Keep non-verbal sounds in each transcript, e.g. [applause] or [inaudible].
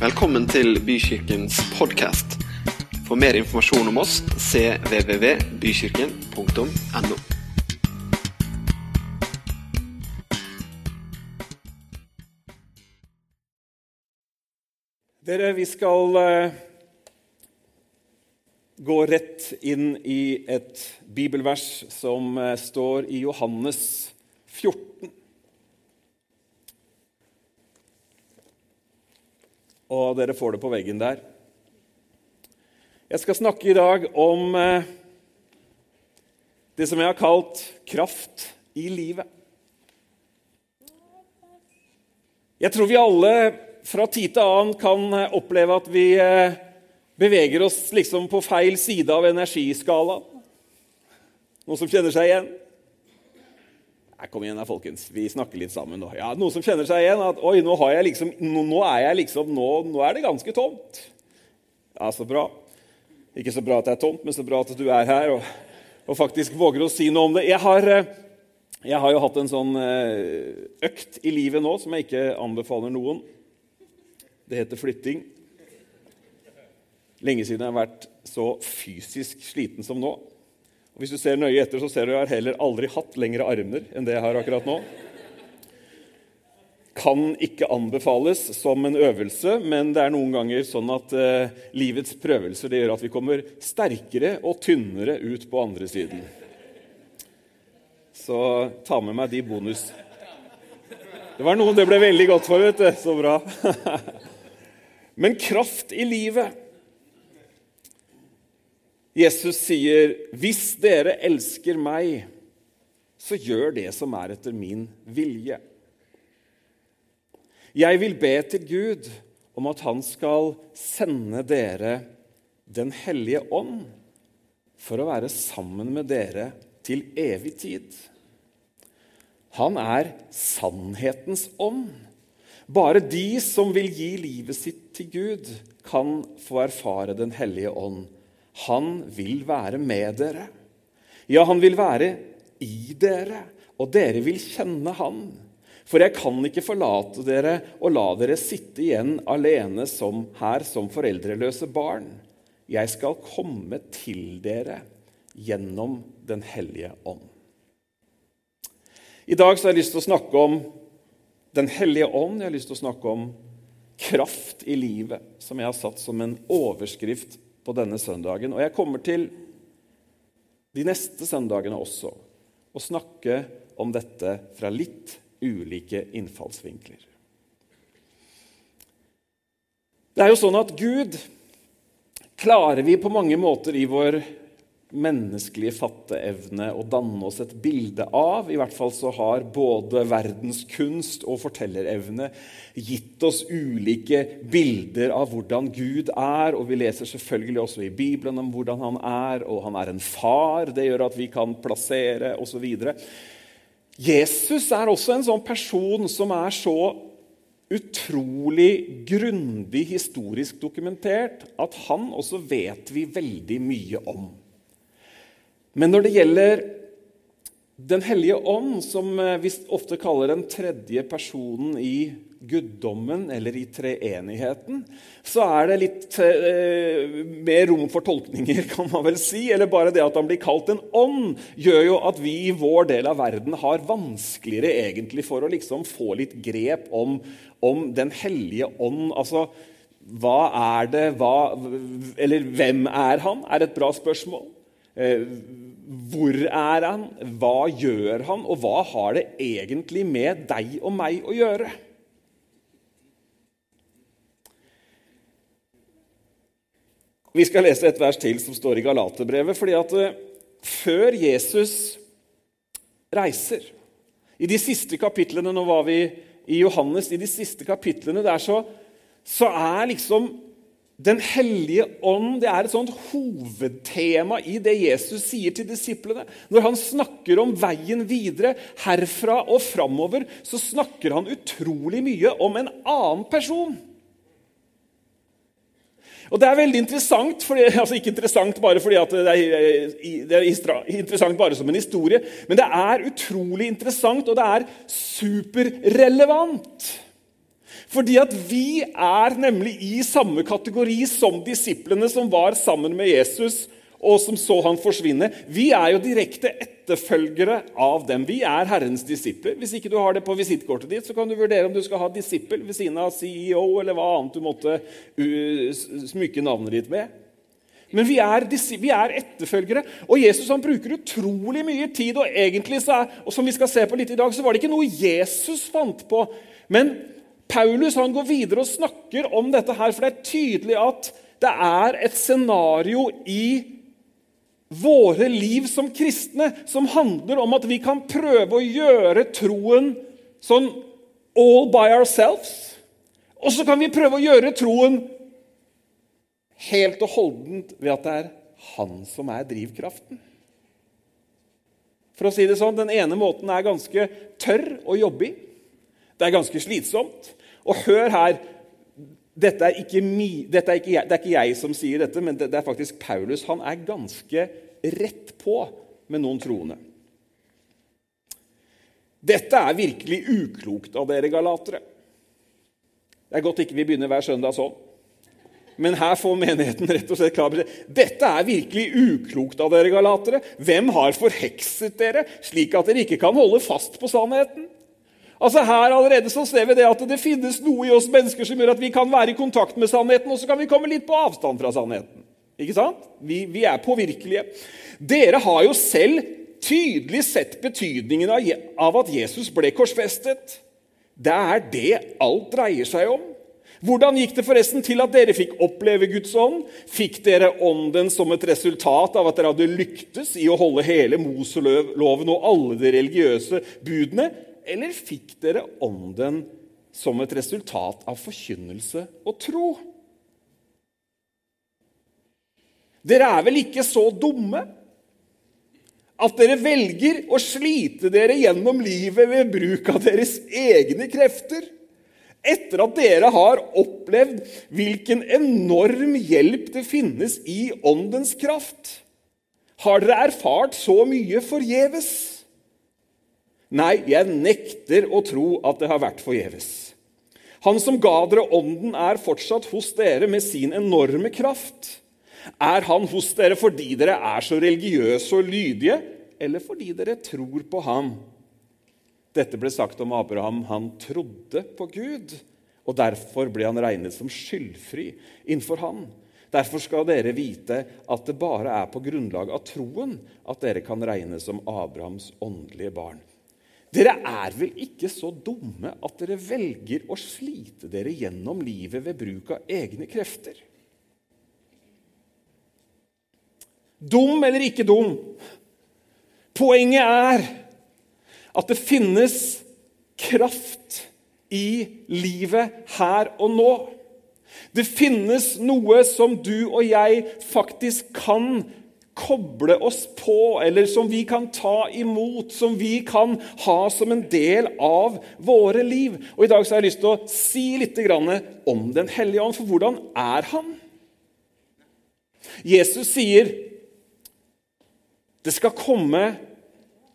Velkommen til Bykirkens podkast. For mer informasjon om oss cvvvbykirken.no. Dere, vi skal eh, gå rett inn i et bibelvers som eh, står i Johannes 14. Og dere får det på veggen der. Jeg skal snakke i dag om eh, det som jeg har kalt kraft i livet. Jeg tror vi alle fra tid til annen kan eh, oppleve at vi eh, beveger oss liksom på feil side av energiskalaen. Noen som kjenner seg igjen? Nei, kom igjen da, folkens. Vi snakker litt sammen nå. Ja, Noen som kjenner seg igjen? At oi, nå, har jeg liksom, nå, er jeg liksom, nå, nå er det ganske tomt. Ja, så bra. Ikke så bra at det er tomt, men så bra at du er her og, og faktisk våger å si noe om det. Jeg har, eh, jeg har jo hatt en sånn økt i livet nå som jeg ikke anbefaler noen. Det heter flytting. Lenge siden jeg har vært så fysisk sliten som nå. Hvis du ser nøye etter, så ser du at jeg heller aldri hatt lengre armer enn det jeg har akkurat nå. Kan ikke anbefales som en øvelse, men det er noen ganger sånn at eh, livets prøvelser gjør at vi kommer sterkere og tynnere ut på andre siden. Så ta med meg de bonus. Det var noen det ble veldig godt for, vet du. Så bra. [laughs] Men kraft i livet Jesus sier, 'Hvis dere elsker meg, så gjør det som er etter min vilje.' Jeg vil be til Gud om at han skal sende dere Den hellige ånd for å være sammen med dere til evig tid. Han er sannhetens ånd. Bare de som vil gi livet sitt til Gud, kan få erfare Den hellige ånd. Han vil være med dere. Ja, han vil være i dere, og dere vil kjenne han. For jeg kan ikke forlate dere og la dere sitte igjen alene som her som foreldreløse barn. Jeg skal komme til dere gjennom Den hellige ånd. I dag har jeg lyst til å snakke om Den hellige ånd. Jeg har lyst til å snakke om kraft i livet, som jeg har satt som en overskrift på denne søndagen. Og jeg kommer til de neste søndagene også å snakke om dette fra litt ulike innfallsvinkler. Det er jo sånn at Gud klarer vi på mange måter i vår menneskelige fatteevne å danne oss et bilde av. I hvert fall så har både verdenskunst og fortellerevne gitt oss ulike bilder av hvordan Gud er. Og vi leser selvfølgelig også i Bibelen om hvordan han er, og han er en far. Det gjør at vi kan plassere osv. Jesus er også en sånn person som er så utrolig grundig historisk dokumentert at han også vet vi veldig mye om. Men når det gjelder Den hellige ånd, som vi ofte kaller den tredje personen i guddommen eller i treenigheten, så er det litt eh, mer rom for tolkninger, [laughs] kan man vel si. Eller bare det at han blir kalt en ånd, gjør jo at vi i vår del av verden har vanskeligere egentlig for å liksom få litt grep om, om Den hellige ånd. Altså, hva er det hva, Eller hvem er han? er et bra spørsmål. Hvor er han? Hva gjør han? Og hva har det egentlig med deg og meg å gjøre? Vi skal lese et vers til som står i Galaterbrevet. fordi at før Jesus reiser I de siste kapitlene Nå var vi i Johannes. I de siste kapitlene der så, så er liksom den hellige ånd det er et sånt hovedtema i det Jesus sier til disiplene. Når han snakker om veien videre herfra og framover, så snakker han utrolig mye om en annen person. Og Det er veldig interessant, fordi, [laughs] altså ikke interessant bare fordi det er, det er interessant bare som en historie, men det er utrolig interessant, og det er superrelevant. Fordi at vi er nemlig i samme kategori som disiplene som var sammen med Jesus, og som så han forsvinne. Vi er jo direkte etterfølgere av dem. Vi er Herrens disipler. Hvis ikke du har det på visittkortet ditt, så kan du vurdere om du skal ha disippel ved siden av CEO eller hva annet du måtte smykke navnet ditt med. Men vi er, vi er, etterfølgere. Og Jesus han bruker utrolig mye tid. Og egentlig så er, og som vi skal se på litt i dag, så var det ikke noe Jesus fant på. Men Paulus han går videre og snakker om dette her, for det er tydelig at det er et scenario i våre liv som kristne som handler om at vi kan prøve å gjøre troen sånn all by ourselves. Og så kan vi prøve å gjøre troen helt og holdent ved at det er han som er drivkraften. For å si det sånn, Den ene måten er ganske tørr å jobbe i. Det er ganske slitsomt. Og hør her dette er, ikke, dette er ikke det er ikke jeg som sier dette, men det, det er faktisk Paulus. Han er ganske rett på med noen troende. Dette er virkelig uklokt av dere galatere. Det er godt ikke vi begynner hver søndag sånn. Men her får menigheten rett og slett klar. Dette er virkelig uklokt av dere galatere. Hvem har forhekset dere, slik at dere ikke kan holde fast på sannheten? Altså Her allerede så ser vi det at det finnes noe i oss mennesker som gjør at vi kan være i kontakt med sannheten, og så kan vi komme litt på avstand fra sannheten. Ikke sant? Vi, vi er påvirkelige. Dere har jo selv tydelig sett betydningen av at Jesus ble korsfestet. Det er det alt dreier seg om. Hvordan gikk det forresten til at dere fikk oppleve Guds ånd? Fikk dere ånden som et resultat av at dere hadde lyktes i å holde hele Moseloven og alle de religiøse budene? Eller fikk dere ånden som et resultat av forkynnelse og tro? Dere er vel ikke så dumme at dere velger å slite dere gjennom livet ved bruk av deres egne krefter? Etter at dere har opplevd hvilken enorm hjelp det finnes i Åndens kraft? Har dere erfart så mye forgjeves? Nei, jeg nekter å tro at det har vært forgjeves. Han som ga dere ånden, er fortsatt hos dere med sin enorme kraft. Er han hos dere fordi dere er så religiøse og lydige, eller fordi dere tror på ham? Dette ble sagt om Abraham. Han trodde på Gud, og derfor ble han regnet som skyldfri innenfor han. Derfor skal dere vite at det bare er på grunnlag av troen at dere kan regnes som Abrahams åndelige barn. Dere er vel ikke så dumme at dere velger å slite dere gjennom livet ved bruk av egne krefter? Dum eller ikke dum? Poenget er at det finnes kraft i livet her og nå. Det finnes noe som du og jeg faktisk kan koble oss på, eller som vi kan ta imot, som vi kan ha som en del av våre liv. Og I dag så har jeg lyst til å si litt om Den hellige ånd, for hvordan er han? Jesus sier det skal komme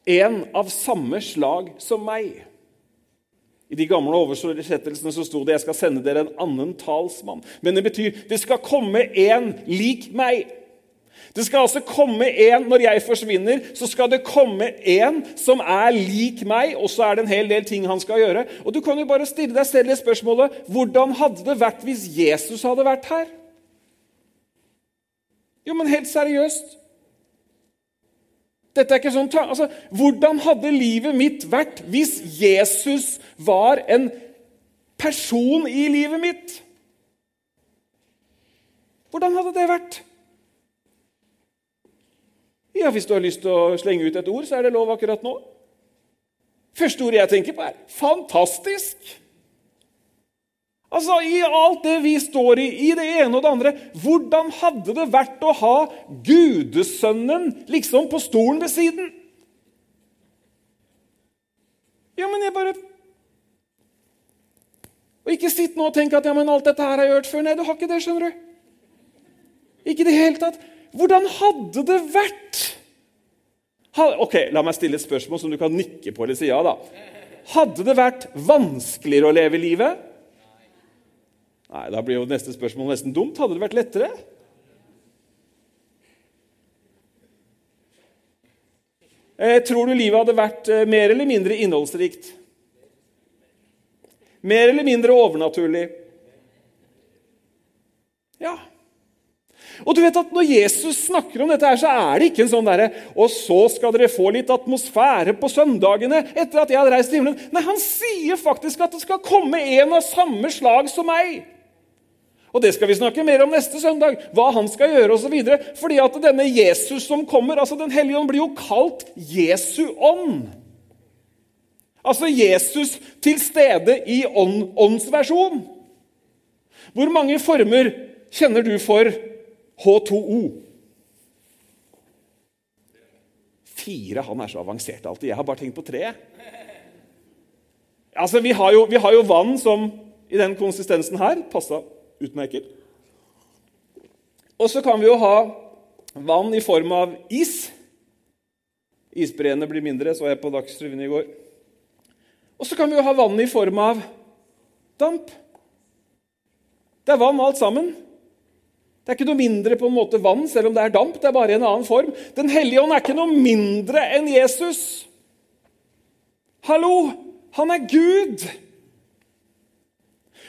en av samme slag som meg. I de gamle oversettelsene så sto det 'Jeg skal sende dere en annen talsmann'. Men det betyr 'det skal komme en lik meg'. Det skal altså komme en når jeg forsvinner, så skal det komme en som er lik meg, og så er det en hel del ting han skal gjøre. Og Du kan jo bare stille deg selv det spørsmålet hvordan hadde det vært hvis Jesus hadde vært her? Jo, men helt seriøst Dette er ikke sånn altså, Hvordan hadde livet mitt vært hvis Jesus var en person i livet mitt? Hvordan hadde det vært? Ja, Hvis du har lyst til å slenge ut et ord, så er det lov akkurat nå. Første ordet jeg tenker på, er 'fantastisk'. Altså, I alt det vi står i, i det ene og det andre Hvordan hadde det vært å ha Gudesønnen liksom på stolen ved siden? Ja, men jeg bare Og ikke sitt nå og tenk at ja, men alt dette her har jeg hørt før. Nei, du har ikke det, skjønner du. Ikke i det hele tatt. Hvordan hadde det vært? Ok, La meg stille et spørsmål som du kan nikke på eller si ja. da. Hadde det vært vanskeligere å leve livet? Nei, Da blir jo neste spørsmål nesten dumt. Hadde det vært lettere? Eh, tror du livet hadde vært eh, mer eller mindre innholdsrikt? Mer eller mindre overnaturlig? Ja. Og du vet at Når Jesus snakker om dette, her, så er det ikke en sånn derre Og så skal dere få litt atmosfære på søndagene etter at jeg hadde reist til himmelen. Nei, han sier faktisk at det skal komme en av samme slag som meg. Og Det skal vi snakke mer om neste søndag, hva han skal gjøre osv. Fordi at denne Jesus som kommer, altså Den hellige ånd, blir jo kalt Jesu ånd. Altså Jesus til stede i ånd, åndsversjon. Hvor mange former kjenner du for H2O? Fire. Han er så avansert alltid. Jeg har bare tenkt på tre. Altså, vi har jo, vi har jo vann som i den konsistensen her passa utmerket. Og så kan vi jo ha vann i form av is. Isbreene blir mindre, så jeg på Dagsrevyen i går. Og så kan vi jo ha vann i form av damp. Det er vann alt sammen. Det er ikke noe mindre på en måte vann, selv om det er damp. Det er bare en annen form. Den hellige ånd er ikke noe mindre enn Jesus. Hallo! Han er Gud!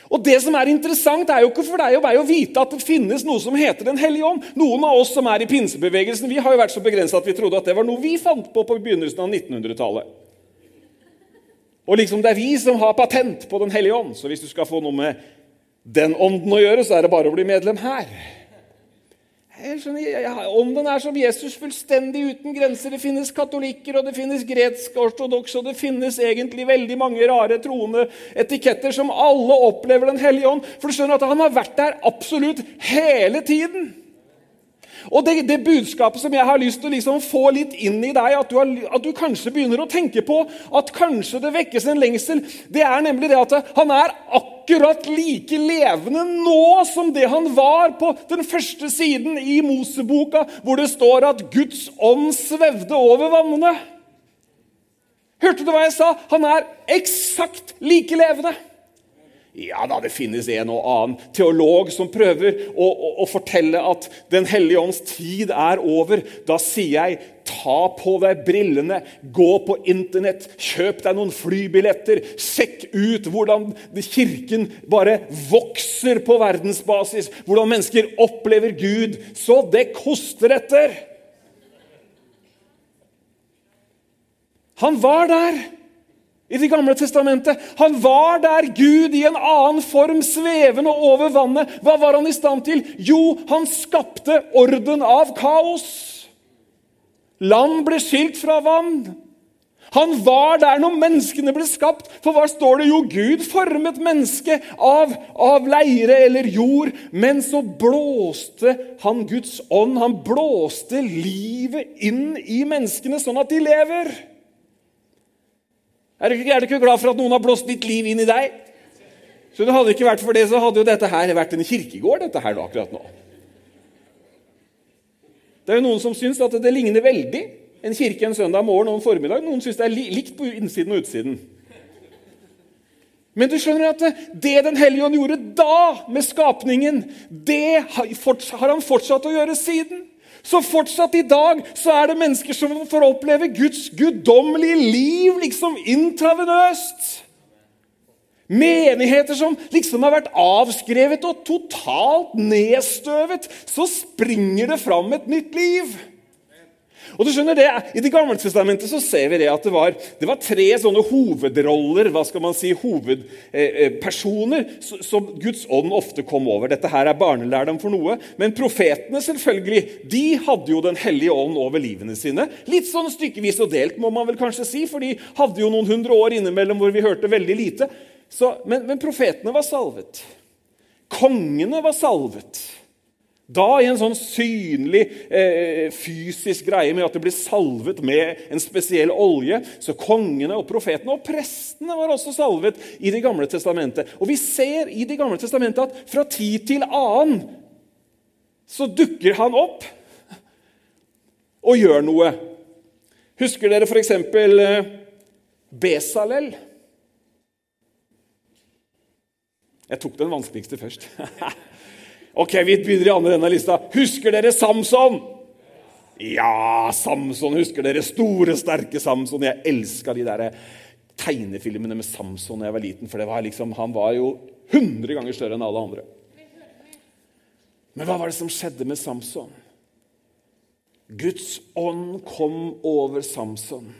Og det som er interessant, er jo ikke for deg og meg å vite at det finnes noe som heter Den hellige ånd. Noen av oss som er i pinsebevegelsen, vi har jo vært så begrensa at vi trodde at det var noe vi fant på på begynnelsen av 1900-tallet. Og liksom det er vi som har patent på Den hellige ånd. Så hvis du skal få noe med den ånden å gjøre, så er det bare å bli medlem her. Ånden er som Jesus, fullstendig uten grenser. Det finnes katolikker, og det finnes gresk-ortodokse, og det finnes egentlig veldig mange rare troende etiketter som alle opplever Den hellige ånd. For du skjønner at han har vært der absolutt hele tiden. Og det, det, budskapet som jeg har lyst til å liksom få litt inn i deg, at du, har, at du, kanskje begynner å tenke på at kanskje det vekkes en lengsel, det er nemlig det at han er akkurat like levende nå som det han var på den første siden i Moseboka, hvor det står at Guds ånd svevde over vannene. Hørte du hva jeg sa? Han er eksakt like levende. Ja da, det finnes en og annen teolog som prøver å, å, å, fortelle at Den hellige ånds tid er over. Da sier jeg ta på deg brillene, gå på Internett, kjøp deg noen flybilletter. Sjekk ut hvordan Kirken bare vokser på verdensbasis. Hvordan mennesker opplever Gud. Så det koster etter! Han var der i Det gamle testamentet. Han var der Gud i en annen form, svevende over vannet. Hva var han i stand til? Jo, han skapte orden av kaos. Land ble skilt fra vann. Han var der når menneskene ble skapt. For hva står det? Jo, Gud formet mennesket av, av leire eller jord. Men så blåste han Guds ånd. Han blåste livet inn i menneskene, sånn at de lever. Er du, er du ikke glad for at noen har blåst ditt liv inn i deg? Så det hadde ikke vært for det, så hadde jo dette her vært en kirkegård dette her akkurat nå. Det er jo noen som syns at det ligner veldig en kirke en søndag morgen og en formiddag. Noen syns det er likt på innsiden og utsiden. Men du skjønner at det Den hellige ånd gjorde da med skapningen, det har han fortsatt å gjøre siden. Så fortsatt i dag så er det mennesker som får oppleve Guds guddommelige liv liksom intravenøst. Menigheter som liksom har vært avskrevet og totalt nedstøvet. Så springer det fram et nytt liv. Og du skjønner det, I Det gamle testamentet så ser vi det at det var, det var tre sånne hovedroller, hva skal man si, hovedpersoner, som Guds ånd ofte kom over. Dette her er barnelærdom for noe. Men profetene selvfølgelig, de hadde jo Den hellige ånd over livene sine. Litt sånn stykkevis og delt, må man vel kanskje si, for de hadde jo noen hundre år innimellom hvor vi hørte veldig lite. Så, men, men profetene var salvet. Kongene var salvet. Da i en sånn synlig eh, fysisk greie med at det ble salvet med en spesiell olje. Så kongene og profetene og prestene var også salvet i Det gamle testamentet. Og vi ser i Det gamle testamentet at fra tid til annen så dukker han opp og gjør noe. Husker dere f.eks. Eh, Besalel? Jeg tok den vanskeligste først. [laughs] ok, vi begynner i andre enden av lista. Husker dere Samson? Ja, Samson husker dere. Store, sterke Samson. Jeg elska de der tegnefilmene med Samson da jeg var liten. For var liksom, han var jo 100 ganger større enn alle andre. Men hva var det som skjedde med Samson? Guds ånd kom over Samson.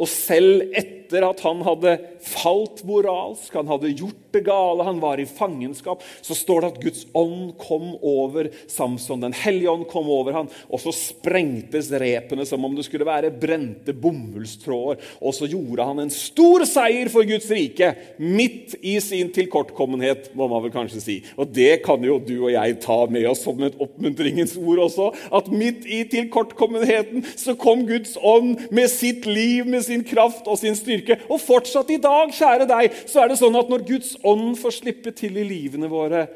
Og selv etter at han hadde falt moralsk, han hadde gjort det gale, han var i fangenskap, så står det at Guds ånd kom over Samson. Den hellige ånd kom over han, og så sprengtes repene som om det skulle være brente bomullstråder. Og så gjorde han en stor seier for Guds rike, midt i sin tilkortkommenhet, må man vel kanskje si. Og det kan jo du og jeg ta med oss som et oppmuntringens ord også, at midt i tilkortkommenheten så kom Guds ånd med sitt liv, med sin kraft og sin styrke. Og fortsatt i dag, kjære deg, så er det sånn at når Guds ånd får slippe til i livene våre,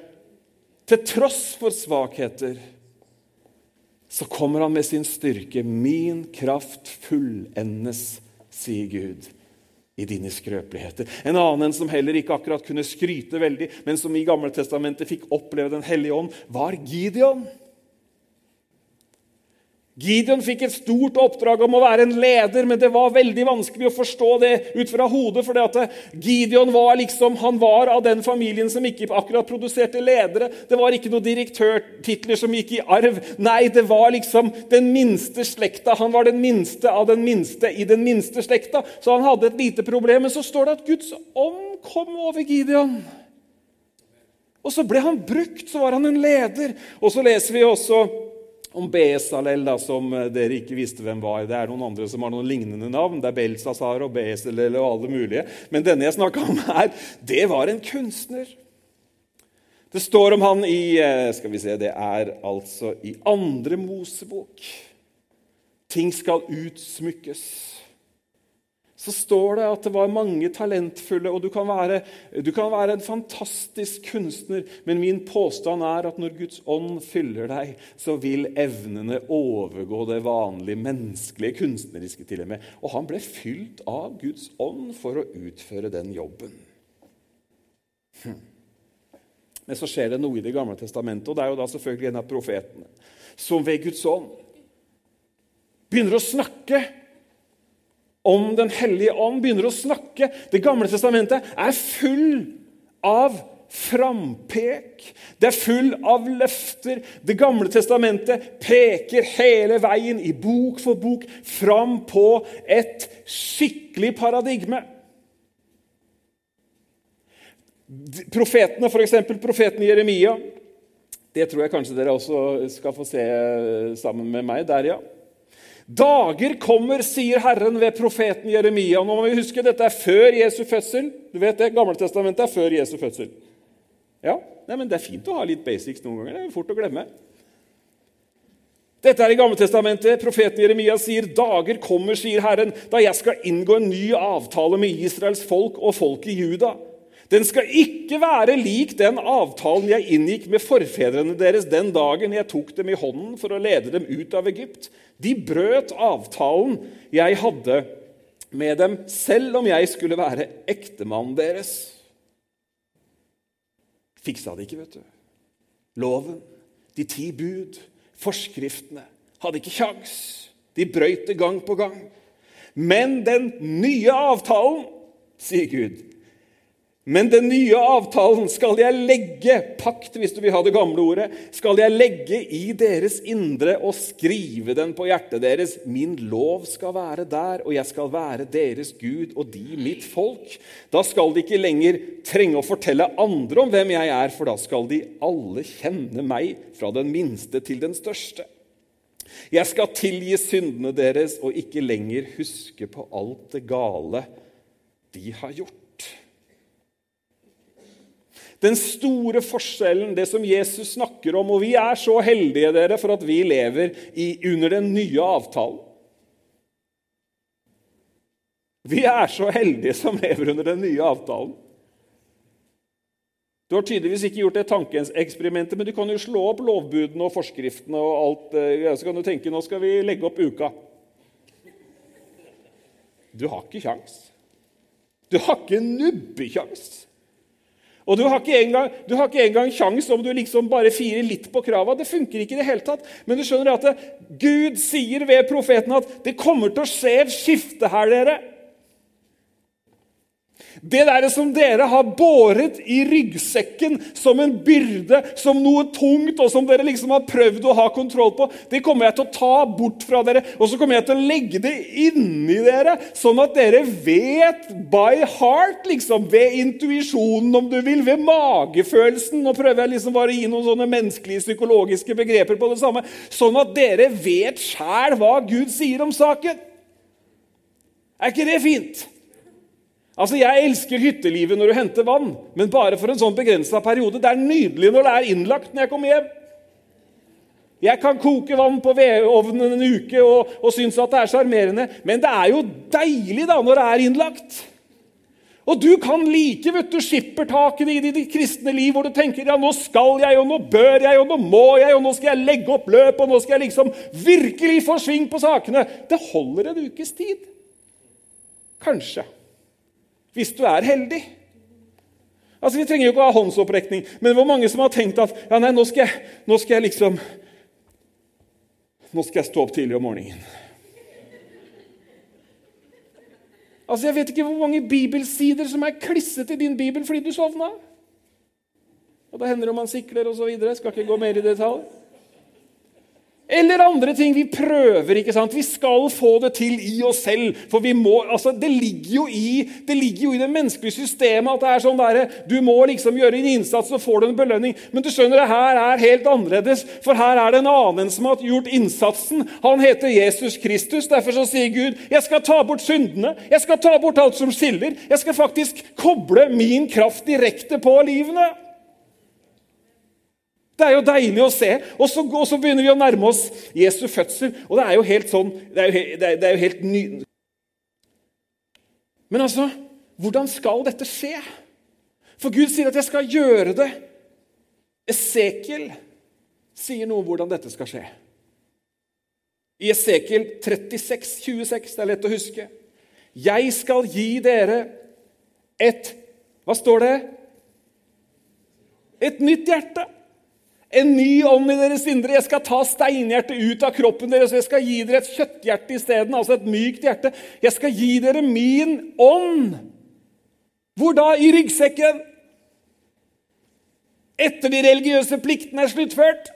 til tross for svakheter, så kommer han med sin styrke. Min kraft fullendes, sier Gud, i dine skrøpeligheter. En annen som heller ikke akkurat kunne skryte veldig, men som i Gamle Testamentet fikk oppleve Den hellige ånd, var Gideon. Gideon fikk et stort oppdrag om å være en leder, men det var veldig vanskelig å forstå det ut fra hodet. For Gideon var liksom, han var av den familien som ikke akkurat produserte ledere. Det var ikke noen direktørtitler som gikk i arv. Nei, det var liksom den minste slekta. Han var den minste av den minste i den minste slekta. Så han hadde et lite problem. Men så står det at Guds ånd kom over Gideon. Og så ble han brukt, så var han en leder. Og så leser vi også om Besalel, da, som eh, dere ikke visste hvem var. Det er noen andre som har noen lignende navn. Det er Belsazar og Besalel og alle mulige. Men denne jeg snakka om her, det var en kunstner. Det står om han i eh, skal vi se, Det er altså i andre Mosebok. Ting skal utsmykkes så står det at det var mange talentfulle, og du kan, være, du kan være en fantastisk kunstner, men min påstand er at når Guds ånd fyller deg, så vil evnene overgå det vanlige menneskelige, kunstneriske til og med. Og han ble fylt av Guds ånd for å utføre den jobben. Hm. Men så skjer det noe i Det gamle testamentet, og det er jo da selvfølgelig en av profetene som ved Guds ånd begynner å snakke om Den hellige ånd, begynner å snakke. Det gamle testamentet er full av frampek. Det er full av løfter. Det gamle testamentet peker hele veien i bok for bok fram på et skikkelig paradigme. Profetene, f.eks. profeten Jeremia. Det tror jeg kanskje dere også skal få se sammen med meg der, ja. Dager kommer, sier Herren ved profeten Jeremia. Nå må vi huske, Dette er før Jesu fødsel. Du vet det, Gammeltestamentet er før Jesu fødsel. Ja, Nei, men Det er fint å ha litt basics noen ganger. Det er fort å glemme. Dette er i Gammeltestamentet. Profeten Jeremia sier, 'Dager kommer', sier Herren, 'da jeg skal inngå en ny avtale med Israels folk og folket i Juda.' Den skal ikke være lik den avtalen jeg inngikk med forfedrene deres den dagen jeg tok dem i hånden for å lede dem ut av Egypt. De brøt avtalen jeg hadde med dem, selv om jeg skulle være ektemannen deres. Fiksa det ikke, vet du. Loven, de ti bud, forskriftene hadde ikke kjangs. De brøyt det gang på gang. Men den nye avtalen, sier Gud, men den nye avtalen skal jeg legge pakt, hvis du vil ha det gamle ordet, skal jeg legge i deres indre og skrive den på hjertet deres. Min lov skal være der, og jeg skal være deres Gud, og de mitt folk. Da skal de ikke lenger trenge å fortelle andre om hvem jeg er, for da skal de alle kjenne meg, fra den minste til den største. Jeg skal tilgi syndene deres og ikke lenger huske på alt det gale de har gjort. Den store forskjellen, det som Jesus snakker om Og vi er så heldige dere, for at vi lever i, under den nye avtalen. Vi er så heldige som lever under den nye avtalen. Du har tydeligvis ikke gjort det tankeeksperimentet, men du kan jo slå opp lovbudene og forskriftene, og alt, eh, så kan du tenke nå skal vi legge opp uka. Du har ikke kjangs. Du har ikke nubbekjangs. Og du har ikke engang, du har ikke engang sjans om du liksom bare firer litt på krava. Det funker ikke i det hele tatt. Men du skjønner at det, Gud sier ved profeten at det kommer til å skje et skifte her, dere. Det der som dere har båret i ryggsekken som en byrde, som noe tungt, og som dere liksom har prøvd å ha kontroll på, det kommer jeg til å ta bort fra dere. Og så kommer jeg til å legge det inni dere, sånn at dere vet by heart, liksom, ved intuisjonen, om du vil, ved magefølelsen Nå prøver jeg liksom bare å gi noen sånne menneskelige, psykologiske begreper på det samme. Sånn at dere vet sjæl hva Gud sier om saken. Er ikke det fint? Altså, Jeg elsker hyttelivet når du henter vann, men bare for en sånn begrensa periode. Det er nydelig når det er innlagt når jeg kommer hjem. Jeg kan koke vann på vedovnen en uke og, og synes at det er sjarmerende, men det er jo deilig da når det er innlagt. Og du kan like vet du, skippertakene i ditt kristne liv hvor du tenker ja, nå skal jeg, og nå bør jeg, og nå må jeg, og nå skal jeg legge opp løp, og nå skal jeg liksom virkelig få sving på sakene. Det holder en ukes tid. Kanskje hvis du er heldig. Altså, Vi trenger jo ikke å ha håndsopprekning, men hvor mange som har tenkt at ja, nei, nå skal, jeg, nå skal jeg liksom Nå skal jeg stå opp tidlig om morgenen. Altså, Jeg vet ikke hvor mange bibelsider som er klisset i din bibel fordi du sovna. Og Det hender om man sikler osv. Skal ikke gå mer i detalj. Eller andre ting. Vi prøver. ikke sant? Vi skal få det til i oss selv. For vi må, altså, det, ligger i det ligger jo i det menneskelige systemet at det er sånn der, du må liksom gjøre en innsats, så får du en belønning. Men du skjønner, det her er helt annerledes. For her er det en annen som har gjort innsatsen. Han heter Jesus Kristus. Derfor så sier Gud jeg skal ta bort syndene. Jeg skal ta bort alt som skiller. Jeg skal faktisk koble min kraft direkte på livene. Det er jo deilig å se. Og så, og så, begynner vi å nærme oss Jesu fødsel. Og det er jo helt sånn Det er jo, det er, det er jo helt ny... Men altså, hvordan skal dette skje? For Gud sier at 'jeg skal gjøre det'. Esekiel sier noe om hvordan dette skal skje. I Esekiel 36, 26, det er lett å huske. 'Jeg skal gi dere et Hva står det? Et nytt hjerte. En ny ånd i deres indre. Jeg skal ta steinhjertet ut av kroppen deres. Jeg skal gi dere et kjøtthjerte isteden, altså et mykt hjerte. Jeg skal gi dere min ånd. Hvor da? I ryggsekken. Etter de religiøse pliktene er sluttført.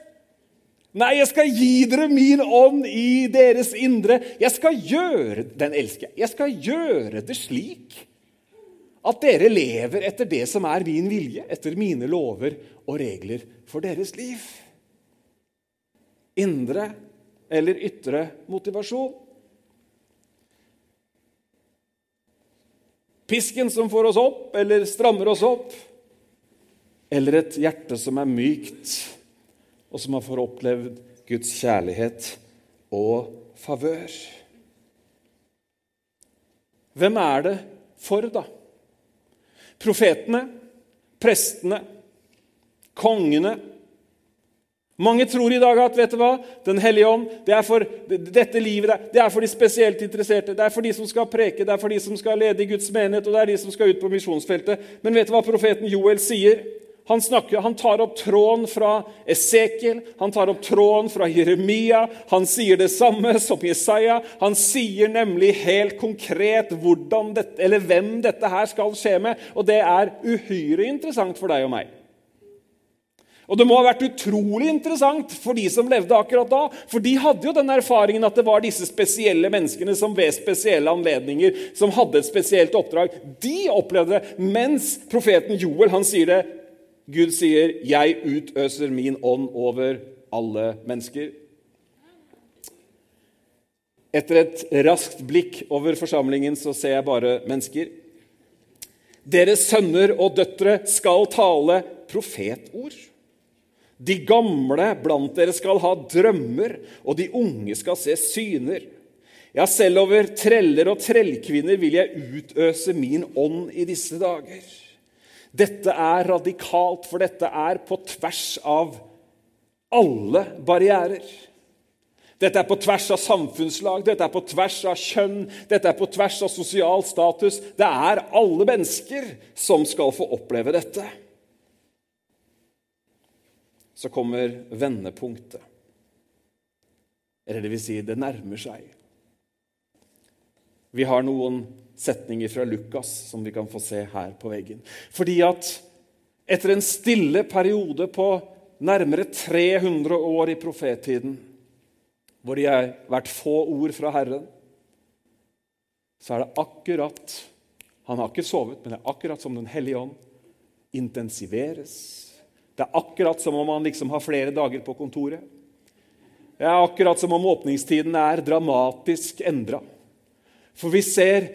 Nei, jeg skal gi dere min ånd i deres indre. Jeg skal gjøre den elsker jeg. skal gjøre det slik at dere lever etter det som er min vilje, etter mine lover og regler for deres liv. Indre eller ytre motivasjon. Pisken som får oss opp eller strammer oss opp, eller et hjerte som er mykt, og som har fått opplevd Guds kjærlighet og favør. Hvem er det for, da? Profetene, prestene, kongene. Mange tror i dag at vet du hva, Den hellige ånd det er for dette livet det er for de spesielt interesserte. Det er for de som skal preke, det er for de som skal lede i Guds menighet, og det er de som skal ut på misjonsfeltet. Men vet du hva profeten Joel sier? Han, snakker, han, tar opp tråden fra Esekiel, han tar opp tråden fra Jeremia. Han sier det samme som Jesaja. Han sier nemlig helt konkret dette, hvem dette her skal skje med. Og det er uhyre interessant for deg og meg. Og Det må ha vært utrolig interessant for de som levde akkurat da. For de hadde jo den erfaringen at det var disse spesielle menneskene som ved spesielle anledninger som hadde et spesielt oppdrag. De opplevde det, mens profeten Joel han sier det. Gud sier, 'Jeg utøser min ånd over alle mennesker'. Etter et raskt blikk over forsamlingen så ser jeg bare mennesker. Deres sønner og døtre skal tale profetord. De gamle blant dere skal ha drømmer, og de unge skal se syner. Ja, selv over treller og trellkvinner vil jeg utøse min ånd i disse dager. Dette er radikalt, for dette er på tvers av alle barrierer. Dette er på tvers av samfunnslag, dette er på tvers av kjønn, dette er på tvers av sosial status. Det er alle mennesker som skal få oppleve dette. så kommer vendepunktet. Eller det vil si, det nærmer seg. Vi har noen setninger fra Lukas som vi kan få se her på veggen. Fordi at etter en stille periode på nærmere 300 år i profettiden, hvor det har vært få ord fra Herren, så er det akkurat Han har ikke sovet, men det er akkurat som Den hellige ånd intensiveres. Det er akkurat som om han liksom har flere dager på kontoret. Det er akkurat som om åpningstiden er dramatisk endra. For vi ser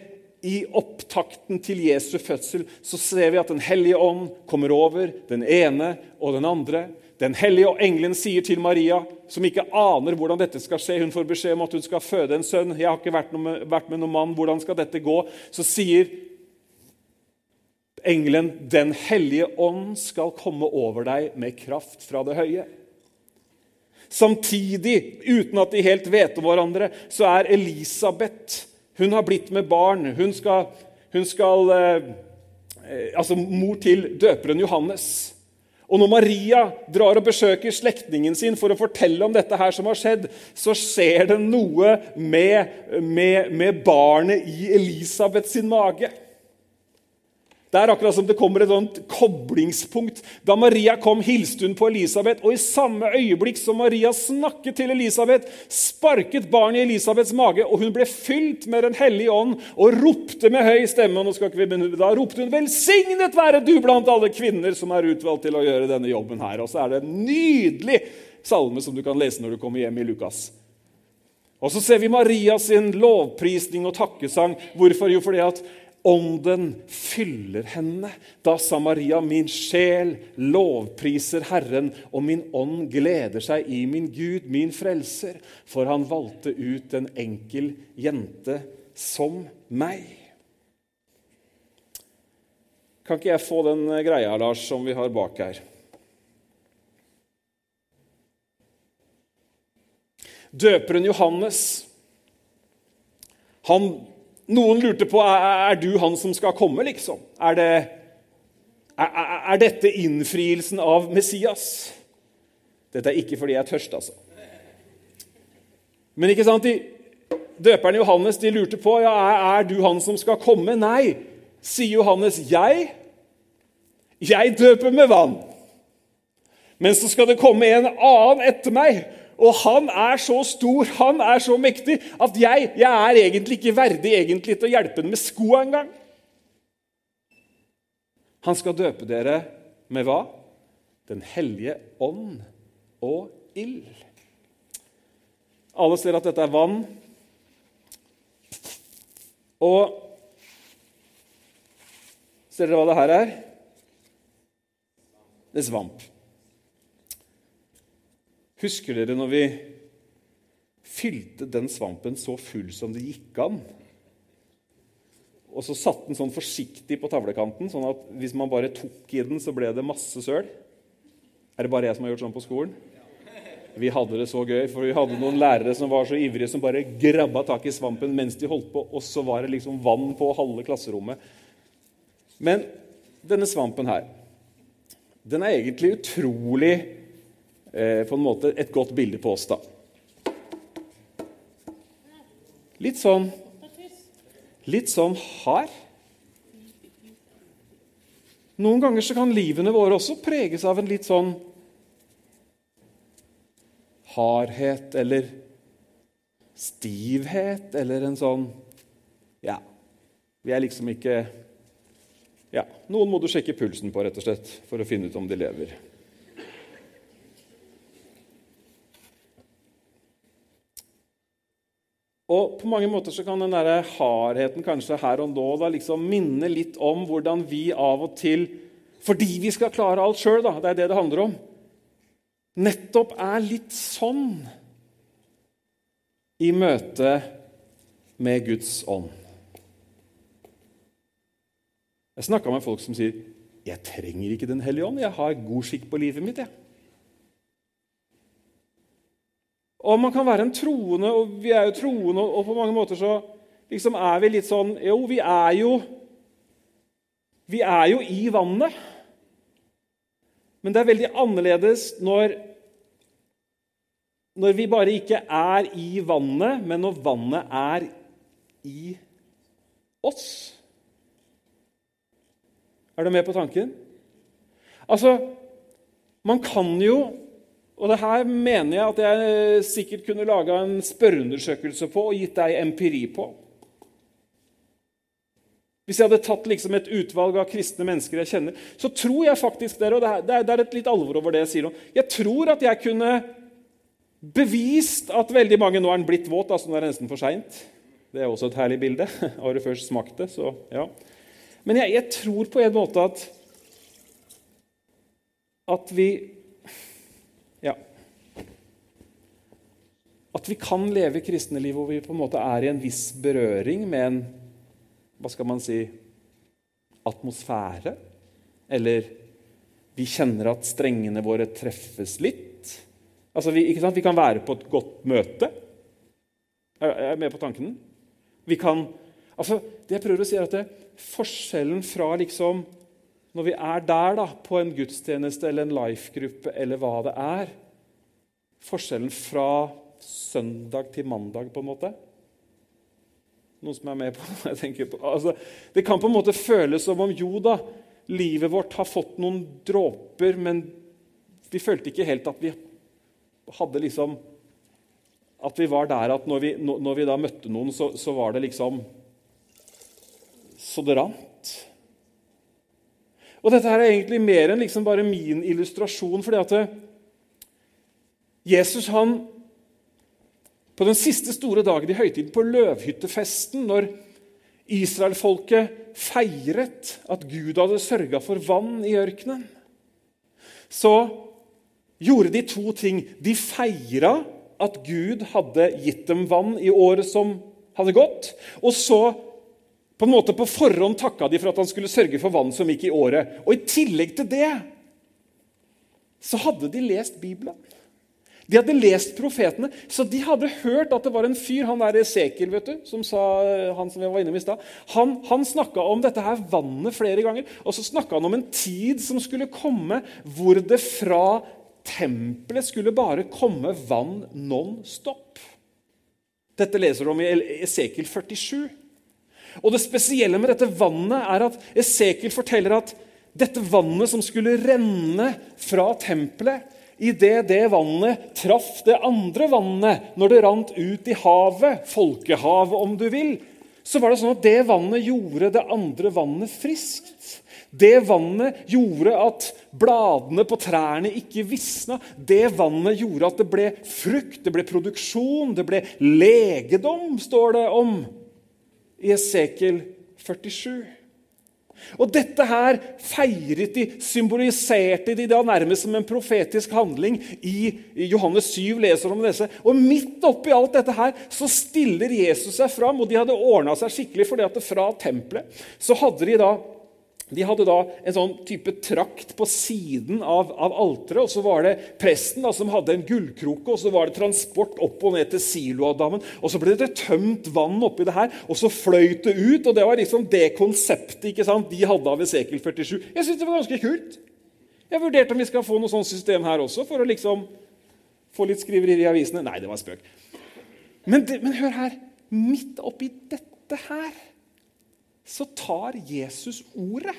i opptakten til Jesu fødsel så ser vi at Den hellige ånd kommer over den ene og den andre. Den hellige engelen sier til Maria, som ikke aner hvordan dette skal skje Hun får beskjed om at hun skal føde en sønn. 'Jeg har ikke vært, noe, vært med noen mann. Hvordan skal dette gå?' Så sier engelen, 'Den hellige ånd skal komme over deg med kraft fra det høye'. Samtidig, uten at de helt vet om hverandre, så er Elisabeth Hun har blitt med barn. Hun skal, hun skal eh, eh Altså mor til døperen Johannes. Og når Maria drar og besøker slektningen sin for å fortelle om dette her som har skjedd, så skjer det noe med, med, med barnet i Elisabeth sin mage. Det er akkurat som det kommer et sånt koblingspunkt. Da Maria kom, hilste hun på Elisabeth, og i samme øyeblikk som Maria snakket til Elisabeth, sparket barnet i Elisabeths mage, og hun ble fylt med Den hellige ånd og ropte med høy stemme. nå skal ikke vi Da ropte hun 'Velsignet være du blant alle kvinner som er utvalgt til å gjøre denne jobben her'. Og så er det en nydelig salme som du kan lese når du kommer hjem i Lukas. Og så ser vi Maria sin lovprisning og takkesang. Hvorfor? Jo, fordi at Ånden fyller henne. Da sa Maria, min sjel lovpriser Herren, og min ånd gleder seg i min Gud, min frelser, for han valgte ut en enkel jente som meg. Kan ikke jeg få den greia, Lars, som vi har bak her? Døperen Johannes han noen lurte på er, du han som skal komme, liksom. Er, det, er, er dette innfrielsen av Messias? Dette er ikke fordi jeg er tørst, altså. Men ikke sant, de, døperen Johannes de lurte på ja, er, du han som skal komme. Nei, sier Johannes. Jeg, jeg døper med vann. Men så skal det komme en annen etter meg og han er så stor, han er så mektig, at jeg, jeg er egentlig ikke verdig egentlig til å hjelpe ham med skoa engang. Han skal døpe dere med hva? Den hellige ånd og ild. Alle ser at dette er vann. Og Ser dere hva det her er? Det er svamp. Husker dere når vi fylte den svampen så full som det gikk an? Og så satte den sånn forsiktig på tavlekanten, sånn at hvis man bare tok i den, så ble det masse søl. Er det bare jeg som har gjort sånn på skolen? Vi hadde det så gøy, for vi hadde noen lærere som var så ivrige, som bare grabba tak i svampen mens de holdt på, og så var det liksom vann på halve klasserommet. Men denne svampen her, den er egentlig utrolig på en måte et godt bilde på oss, da. Litt sånn Litt sånn hard. Noen ganger så kan livene våre også preges av en litt sånn hardhet eller stivhet eller en sånn Ja, vi er liksom ikke Ja, noen må du sjekke pulsen på, rett og slett, for å finne ut om de lever. Og På mange måter så kan den der hardheten kanskje her og nå da liksom minne litt om hvordan vi av og til, fordi vi skal klare alt sjøl, det er det det handler om, nettopp er litt sånn i møte med Guds ånd. Jeg snakka med folk som sier 'Jeg trenger ikke Den hellige ånd. Jeg har god skikk på livet mitt.' jeg. Og man kan være en troende, og vi er jo troende, og på mange måter så liksom er vi litt sånn Jo, vi er jo Vi er jo i vannet. Men det er veldig annerledes når, når vi bare ikke er i vannet, men når vannet er i oss. Er du med på tanken? Altså, man kan jo Og det her mener jeg at jeg sikkert kunne laga en spørreundersøkelse på og gitt deg empiri på. Hvis jeg hadde tatt liksom et utvalg av kristne mennesker jeg kjenner, så tror jeg faktisk dere, og det er, et litt alvor over det jeg sier nå, jeg tror at jeg kunne bevist at veldig mange Nå er blitt våt, altså nå er det nesten for seint. Det er også et herlig bilde. [laughs] Har du først smakt det, så ja. Men jeg, jeg tror på en måte at at vi At vi kan leve kristne liv hvor vi på en måte er i en viss berøring med en hva skal man si atmosfære. Eller vi kjenner at strengene våre treffes litt. Altså, vi, vi kan være på et godt møte. Jeg Er med på tanken? Vi kan, altså, det jeg prøver å si er at det, Forskjellen fra liksom, når vi er der da, på en gudstjeneste eller en life-gruppe eller hva det er Forskjellen fra søndag til mandag, på en måte noen som er med på [laughs] jeg tenker på. Altså, det kan på en måte føles som om jo da, livet vårt har fått noen dråper, men vi følte ikke helt at vi hadde liksom At vi var der at når vi, når vi da møtte noen, så, så, var det liksom Så det rant. Og dette her er egentlig mer enn liksom bare min illustrasjon. fordi at Jesus han på den siste store dagen i høytiden, på løvhyttefesten, når israelfolket feiret at Gud hadde sørga for vann i ørkenen, så gjorde de to ting. De feira at Gud hadde gitt dem vann i året som hadde gått. Og så på en måte på forhånd takka de for at han skulle sørge for vann som gikk i året. Og I tillegg til det så hadde de lest Bibelen. De hadde lest profetene, så de hadde hørt at det var en fyr, han der Esekiel, vet du, som sa, han som jeg var innom i stad, han, han snakka om dette her vannet flere ganger. Og så snakka han om en tid som skulle komme hvor det fra tempelet skulle bare komme vann non stop. Dette leser du om i Esekiel 47. Og Det spesielle med dette vannet er at Esekiel forteller at dette vannet som skulle renne fra tempelet, Idet det vannet traff det andre vannet, når det rant ut i havet, folkehavet om du vil, så var det sånn at det vannet gjorde det andre vannet friskt. Det vannet gjorde at bladene på trærne ikke visna. Det vannet gjorde at det ble frukt, det ble produksjon, det ble legedom, står det om i Esekel 47. Og dette her feiret de, symboliserte de da nærmest som en profetisk handling. I Johannes 7 leser om disse. Og midt oppi alt dette her så stiller Jesus seg fram, og de hadde ordna seg skikkelig, fordi at fra tempelet så hadde de da de hadde da en sånn type trakt på siden av, av alteret. Og så var det presten da, som hadde en gullkroke, og så var det transport opp og ned til siloadammen. Og så ble det tømt vann oppi det her, og så fløyt det ut. Og det var liksom det konseptet ikke sant, de hadde av Esekel 47. Jeg syns det var ganske kult. Jeg vurderte om vi skal få noe sånt system her også, for å liksom få litt skriverier i avisene. Nei, det var spøk. Men, det, men hør her. Midt oppi dette her så tar Jesus ordet.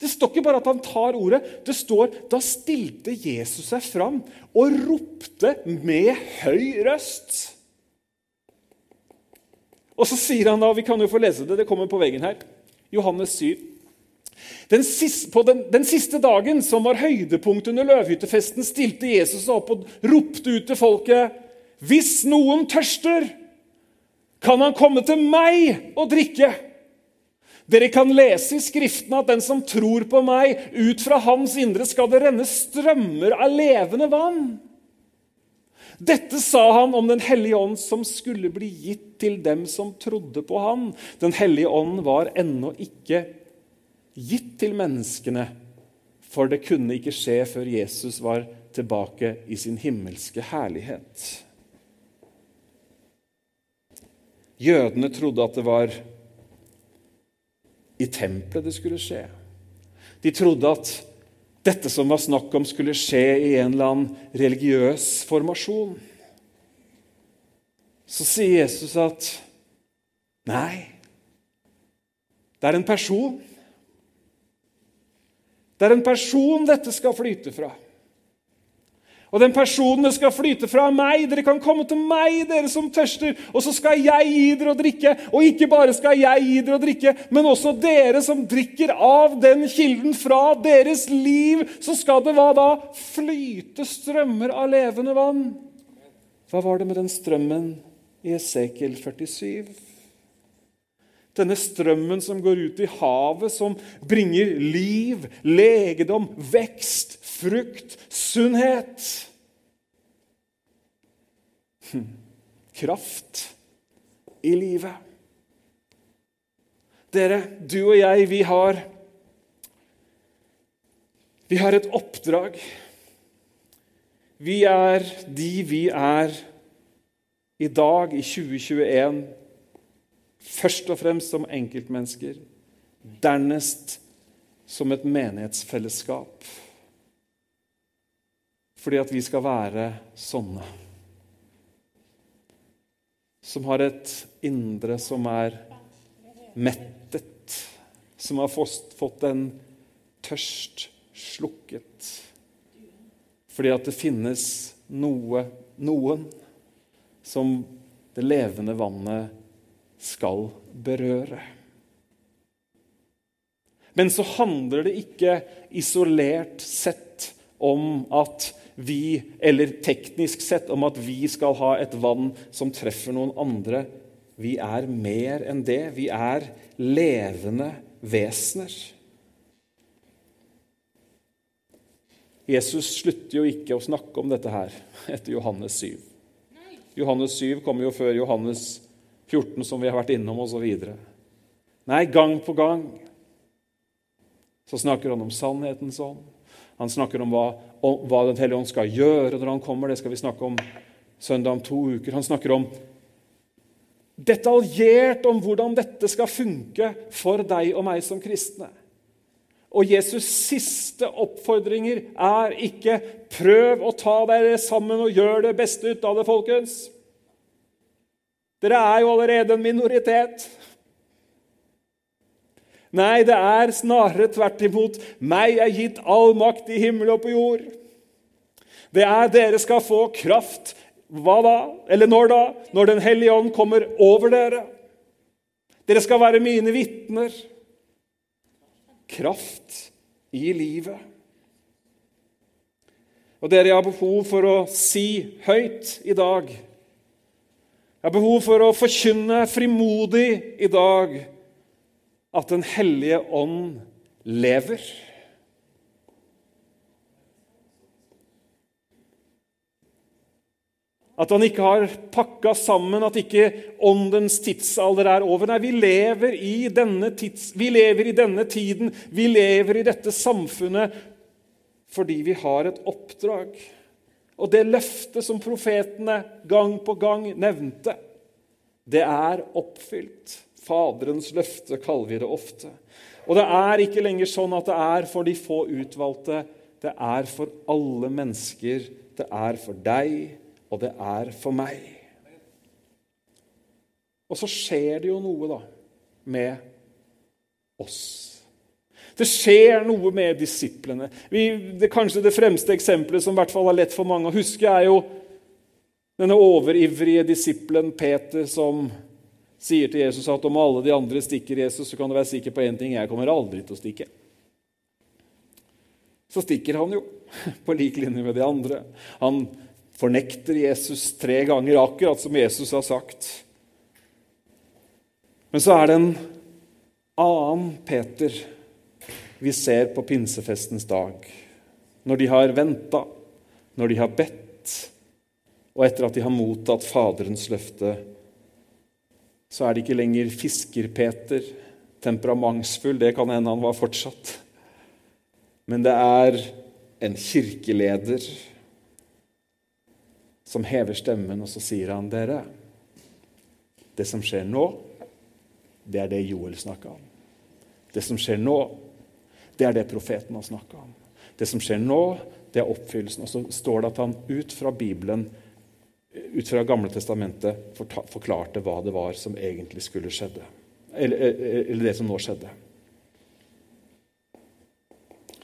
Det står ikke bare at han tar ordet. Det står da stilte Jesus seg fram og ropte med høy røst. Og så sier han da, Vi kan jo få lese det, det kommer på veggen her. Johannes 7. Den siste, på den, den, siste dagen, som var høydepunktet under løvhyttefesten, stilte Jesus seg opp og ropte ut til folket.: Hvis noen tørster, kan han komme til meg og drikke. Dere kan lese i Skriftene at den som tror på meg, ut fra hans indre skal det renne strømmer av levende vann. Dette sa han om Den hellige ånd som skulle bli gitt til dem som trodde på han. Den hellige ånd var ennå ikke gitt til menneskene, for det kunne ikke skje før Jesus var tilbake i sin himmelske herlighet. Jødene trodde at det var i tempelet det skulle skje. De trodde at dette som var snakk om, skulle skje i en eller annen religiøs formasjon. Så sier Jesus at nei, det er en person. Det er en person dette skal flyte fra. Og den personen skal flyte fra meg. Dere kan komme til meg, dere som tørster, og så skal jeg gi dere å drikke. Og ikke bare skal jeg gi dere å drikke, men også dere som drikker av den kilden fra deres liv, så skal det hva da? Flyte strømmer av levende vann. Hva var det med den strømmen i Esekiel 47? Denne strømmen som går ut i havet, som bringer liv, legedom, vekst, frukt, sunnhet. Hm. Kraft i livet. Dere, du og jeg, vi har Vi har et oppdrag. Vi er de vi er i dag, i 2021, først og fremst som enkeltmennesker, dernest som et menighetsfellesskap fordi at vi skal være sånne. Som har et indre som er mettet, som har fått en tørst slukket. Fordi at det finnes noe, noen, som det levende vannet skal berøre. Men så handler det ikke isolert sett om at vi, eller teknisk sett om at vi skal ha et vann som treffer noen andre. Vi er mer enn det. Vi er levende vesener. Jesus slutter jo ikke å snakke om dette her etter Johannes 7. Johannes 7 kommer jo før Johannes 14, som vi har vært innom, osv. Nei, gang på gang så snakker han om sannhetens ånd. Han snakker om hva, om hva Den hellige ånd skal gjøre når han kommer. Det skal vi snakke om søndag om to uker. Han snakker om detaljert om hvordan dette skal funke for deg og meg som kristne. Og Jesus' siste oppfordringer er ikke 'prøv å ta dere sammen og gjør det beste ut av det', folkens. Dere er jo allerede en minoritet. Nei, det er snarere tvert imot. Meg er gitt all makt i himmel og på jord. Det er dere skal få kraft. Hva da? Eller når da? Når Den hellige ånd kommer over dere. Dere skal være mine vitner. Kraft i livet. Og dere, har behov for å si høyt i dag Jeg har behov for å forkynne frimodig i dag at Den hellige ånd lever. At han ikke har pakka sammen, at ikke åndens tidsalder er over. Nei, vi lever, tids, vi lever i denne tiden, vi lever i dette samfunnet fordi vi har et oppdrag. Og det løftet som profetene gang på gang nevnte, det er oppfylt. Faderens løfte kaller vi det ofte. Og det er ikke lenger sånn at det er for de få utvalgte. Det er for alle mennesker. Det er for deg, og det er for meg. Og så skjer det jo noe, da, med oss. Det skjer noe med disiplene. Vi, det, kanskje det fremste eksempelet som i hvert fall er lett for mange å huske, er jo denne overivrige disippelen Peter som sier til Jesus at om alle de andre stikker Jesus, så kan du være sikker på én ting jeg kommer aldri til å stikke. Så stikker han jo, på lik linje med de andre. Han fornekter Jesus tre ganger, akkurat som Jesus har sagt. Men så er det en annen Peter vi ser på pinsefestens dag. Når de har venta, når de har bedt, og etter at de har mottatt Faderens løfte så er det ikke lenger Fisker-Peter, temperamentsfull, det kan hende han var fortsatt. Men det er en kirkeleder som hever stemmen, og så sier han dere Det som skjer nå, det er det Joel snakka om. Det som skjer nå, det er det profeten har snakka om. Det som skjer nå, det er oppfyllelsen. Og så står det at han ut fra Bibelen, ut fra Gamle testamentet, forklarte hva det var som egentlig skulle skjedde. Eller, eller det som nå skjedde.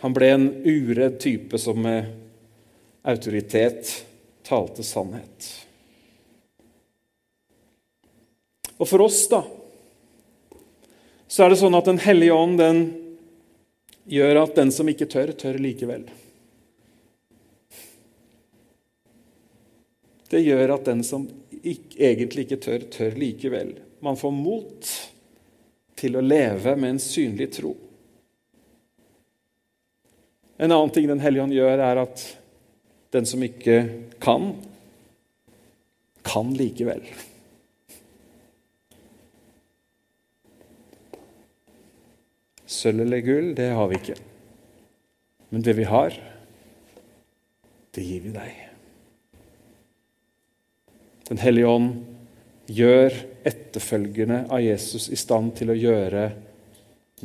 Han ble en uredd type som med autoritet talte sannhet. Og for oss, da, så er det sånn at Den hellige ånd den gjør at den som ikke tør, tør likevel. Det gjør at den som ikke, egentlig ikke tør, tør likevel. Man får mot til å leve med en synlig tro. En annen ting Den hellige ånd gjør, er at den som ikke kan, kan likevel. Sølv eller gull, det har vi ikke. Men det vi har, det gir vi deg. Den hellige ånd gjør etterfølgerne av Jesus i stand til å gjøre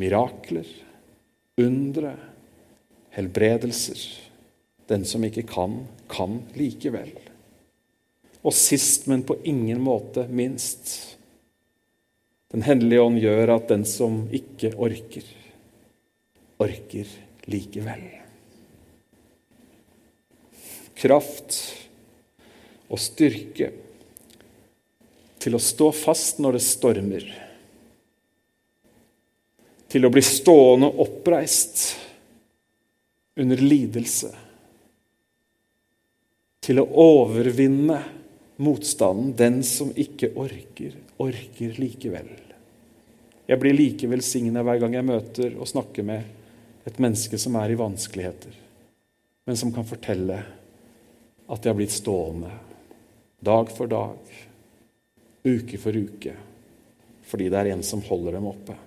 mirakler, undre, helbredelser. Den som ikke kan, kan likevel. Og sist, men på ingen måte minst Den hellige ånd gjør at den som ikke orker, orker likevel. Kraft og styrke til å stå fast når det stormer. Til å bli stående oppreist under lidelse. Til å overvinne motstanden. Den som ikke orker, orker likevel. Jeg blir like velsigna hver gang jeg møter og snakker med et menneske som er i vanskeligheter, men som kan fortelle at de har blitt stående dag for dag, uke for uke, fordi det er en som holder dem oppe.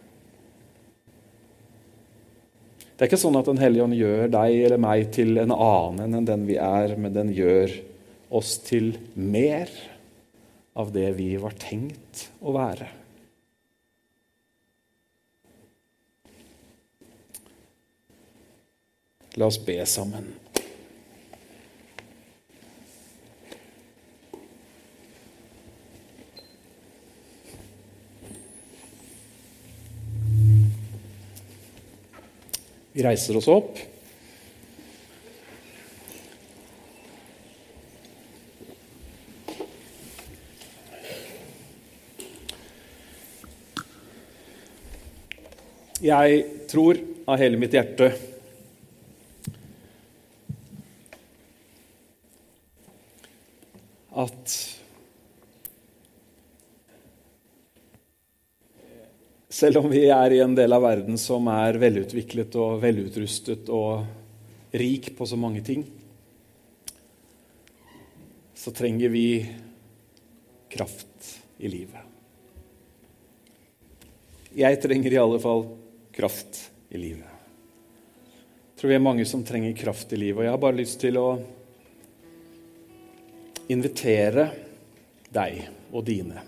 Det er ikke sånn at Den hellige ånd gjør deg eller meg til en annen enn den vi er, men den gjør oss til mer av det vi var tenkt å være. La oss be sammen. Vi reiser oss opp. Jeg tror av hele mitt hjerte at Selv om vi er i en del av verden som er velutviklet og velutrustet og rik på så mange ting, så trenger vi kraft i livet. Jeg trenger i alle fall kraft i livet. Jeg tror vi er mange som trenger kraft i livet. Og jeg har bare lyst til å invitere deg og dine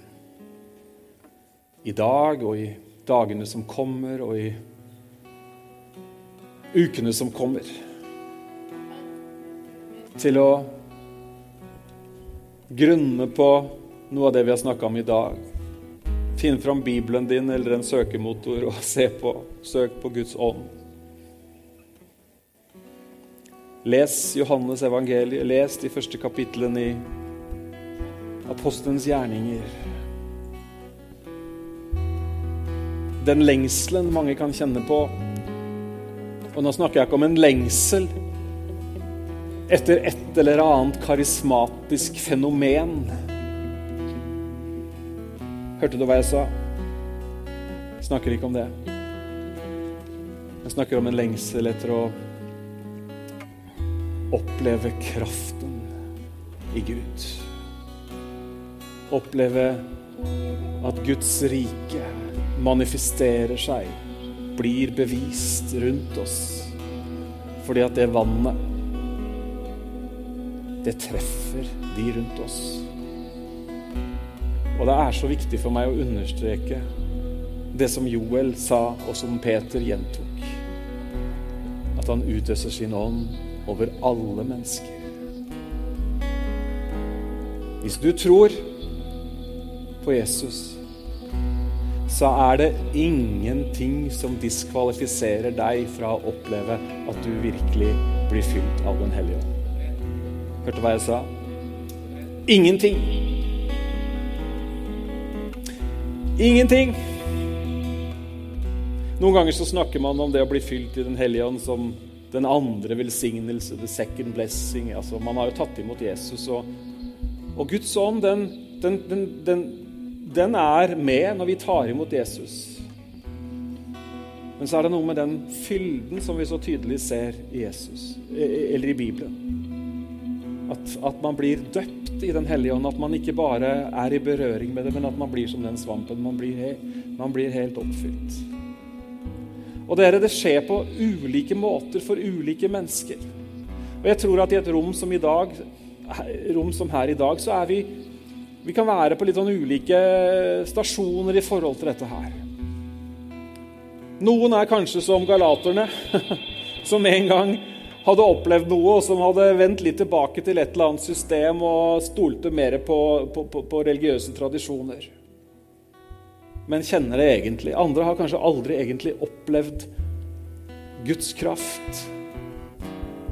i dag og i dagene som kommer, og i ukene som kommer. Til å grunne på noe av det vi har snakka om i dag. Finn fram Bibelen din eller en søkemotor og se på. Søk på Guds ånd. Les Johannes evangeliet. Les de første kapitlene i Apostelens gjerninger. den lengselen mange kan kjenne på. Og nå snakker jeg ikke om en lengsel etter et eller annet karismatisk fenomen. Hørte du hva jeg sa? Jeg snakker ikke om det. Jeg snakker om en lengsel etter å oppleve kraften i Gud. Oppleve at Guds rike manifesterer seg, blir bevist rundt oss. Fordi at det vannet, det treffer de rundt oss. Og det er så viktig for meg å understreke det som Joel sa, og som Peter gjentok. At han utøser sin ånd over alle mennesker. Hvis du tror på Jesus, så er det ingenting som diskvalifiserer deg fra å oppleve at du virkelig blir fylt av Den hellige ånd. Hørte hva jeg sa? Ingenting. Ingenting. Noen ganger så snakker man om det å bli fylt i Den hellige ånd som den andre velsignelse, the second blessing. Altså, man har jo tatt imot Jesus, og, og Guds ånd, den, den, den, den, er med når vi tar imot Jesus. Men så er det noe med den fylden som vi så tydelig ser i Jesus, eller i Bibelen. At, at man blir døpt i Den hellige ånd. At man ikke bare er i berøring med det, men at man blir som den svampen. Man blir, man blir helt oppfylt. Og dere, det skjer på ulike måter for ulike mennesker. Og jeg tror at i et rom som, i dag, rom som her i dag, så er vi Vi kan være på litt sånn ulike stasjoner i forhold til dette her. Noen er kanskje som galaterne, [laughs] som en gang hadde opplevd noe, og som hadde vendt litt tilbake til et eller annet system og stolte mer på, på, på, på religiøse tradisjoner men kjenner det egentlig. Andre har kanskje aldri egentlig opplevd Guds kraft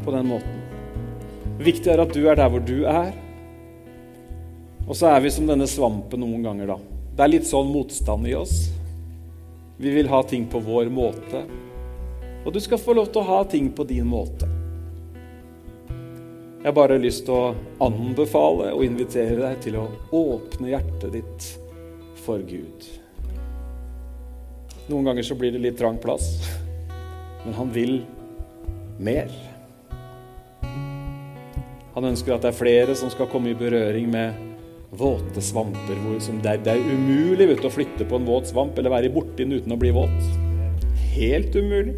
på den måten. Viktig er at du er der hvor du er. Og så er vi som denne svampen noen ganger, da. Det er litt sånn motstand i oss. Vi vil ha ting på vår måte. Og du skal få lov til å ha ting på din måte. Jeg har bare lyst til å anbefale og invitere deg til å åpne hjertet ditt for Gud. Noen ganger så blir det litt trang plass, men han vil mer. Han ønsker at det er flere som skal komme i berøring med våte svamper. Er, det, er, umulig vet, å flytte på en våt svamp eller være borti den uten å bli våt. Helt umulig.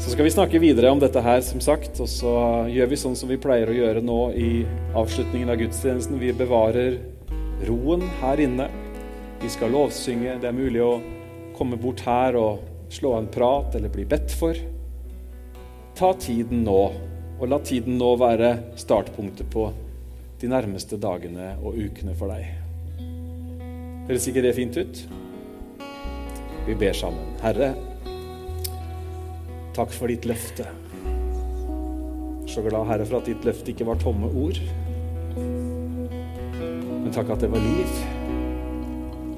Så skal vi snakke videre om dette her, som sagt. Og så gjør vi sånn som vi pleier å gjøre nå i avslutningen av gudstjenesten. Vi bevarer roen her inne. Vi skal lovsynge. Det er mulig å komme bort her og slå en prat eller bli bedt for. Ta tiden nå, og la tiden nå være startpunktet på de nærmeste dagene og ukene for deg. Høres ikke det fint ut? Vi ber sammen. Herre, takk for ditt løfte. Så glad, Herre, for at ditt løfte ikke var tomme ord, men takk at det var liv.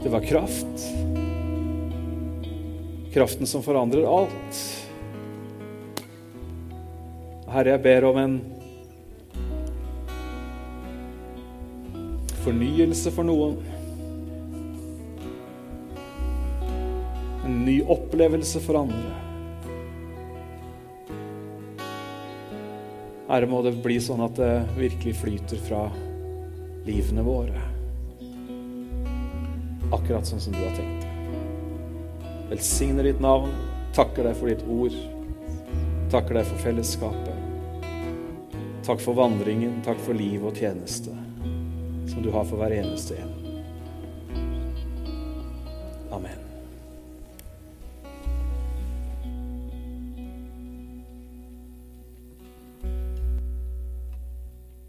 Det var kraft. Kraften som forandrer alt. Herre, jeg ber om en fornyelse for noen. En ny opplevelse for andre. Herre, må det bli sånn at det virkelig flyter fra livene våre akkurat sånn som du har tenkt. det. Velsigner ditt navn. Takker deg for ditt ord. Takker deg for fellesskapet. Takk for vandringen, takk for liv og tjeneste som du har for hver eneste en.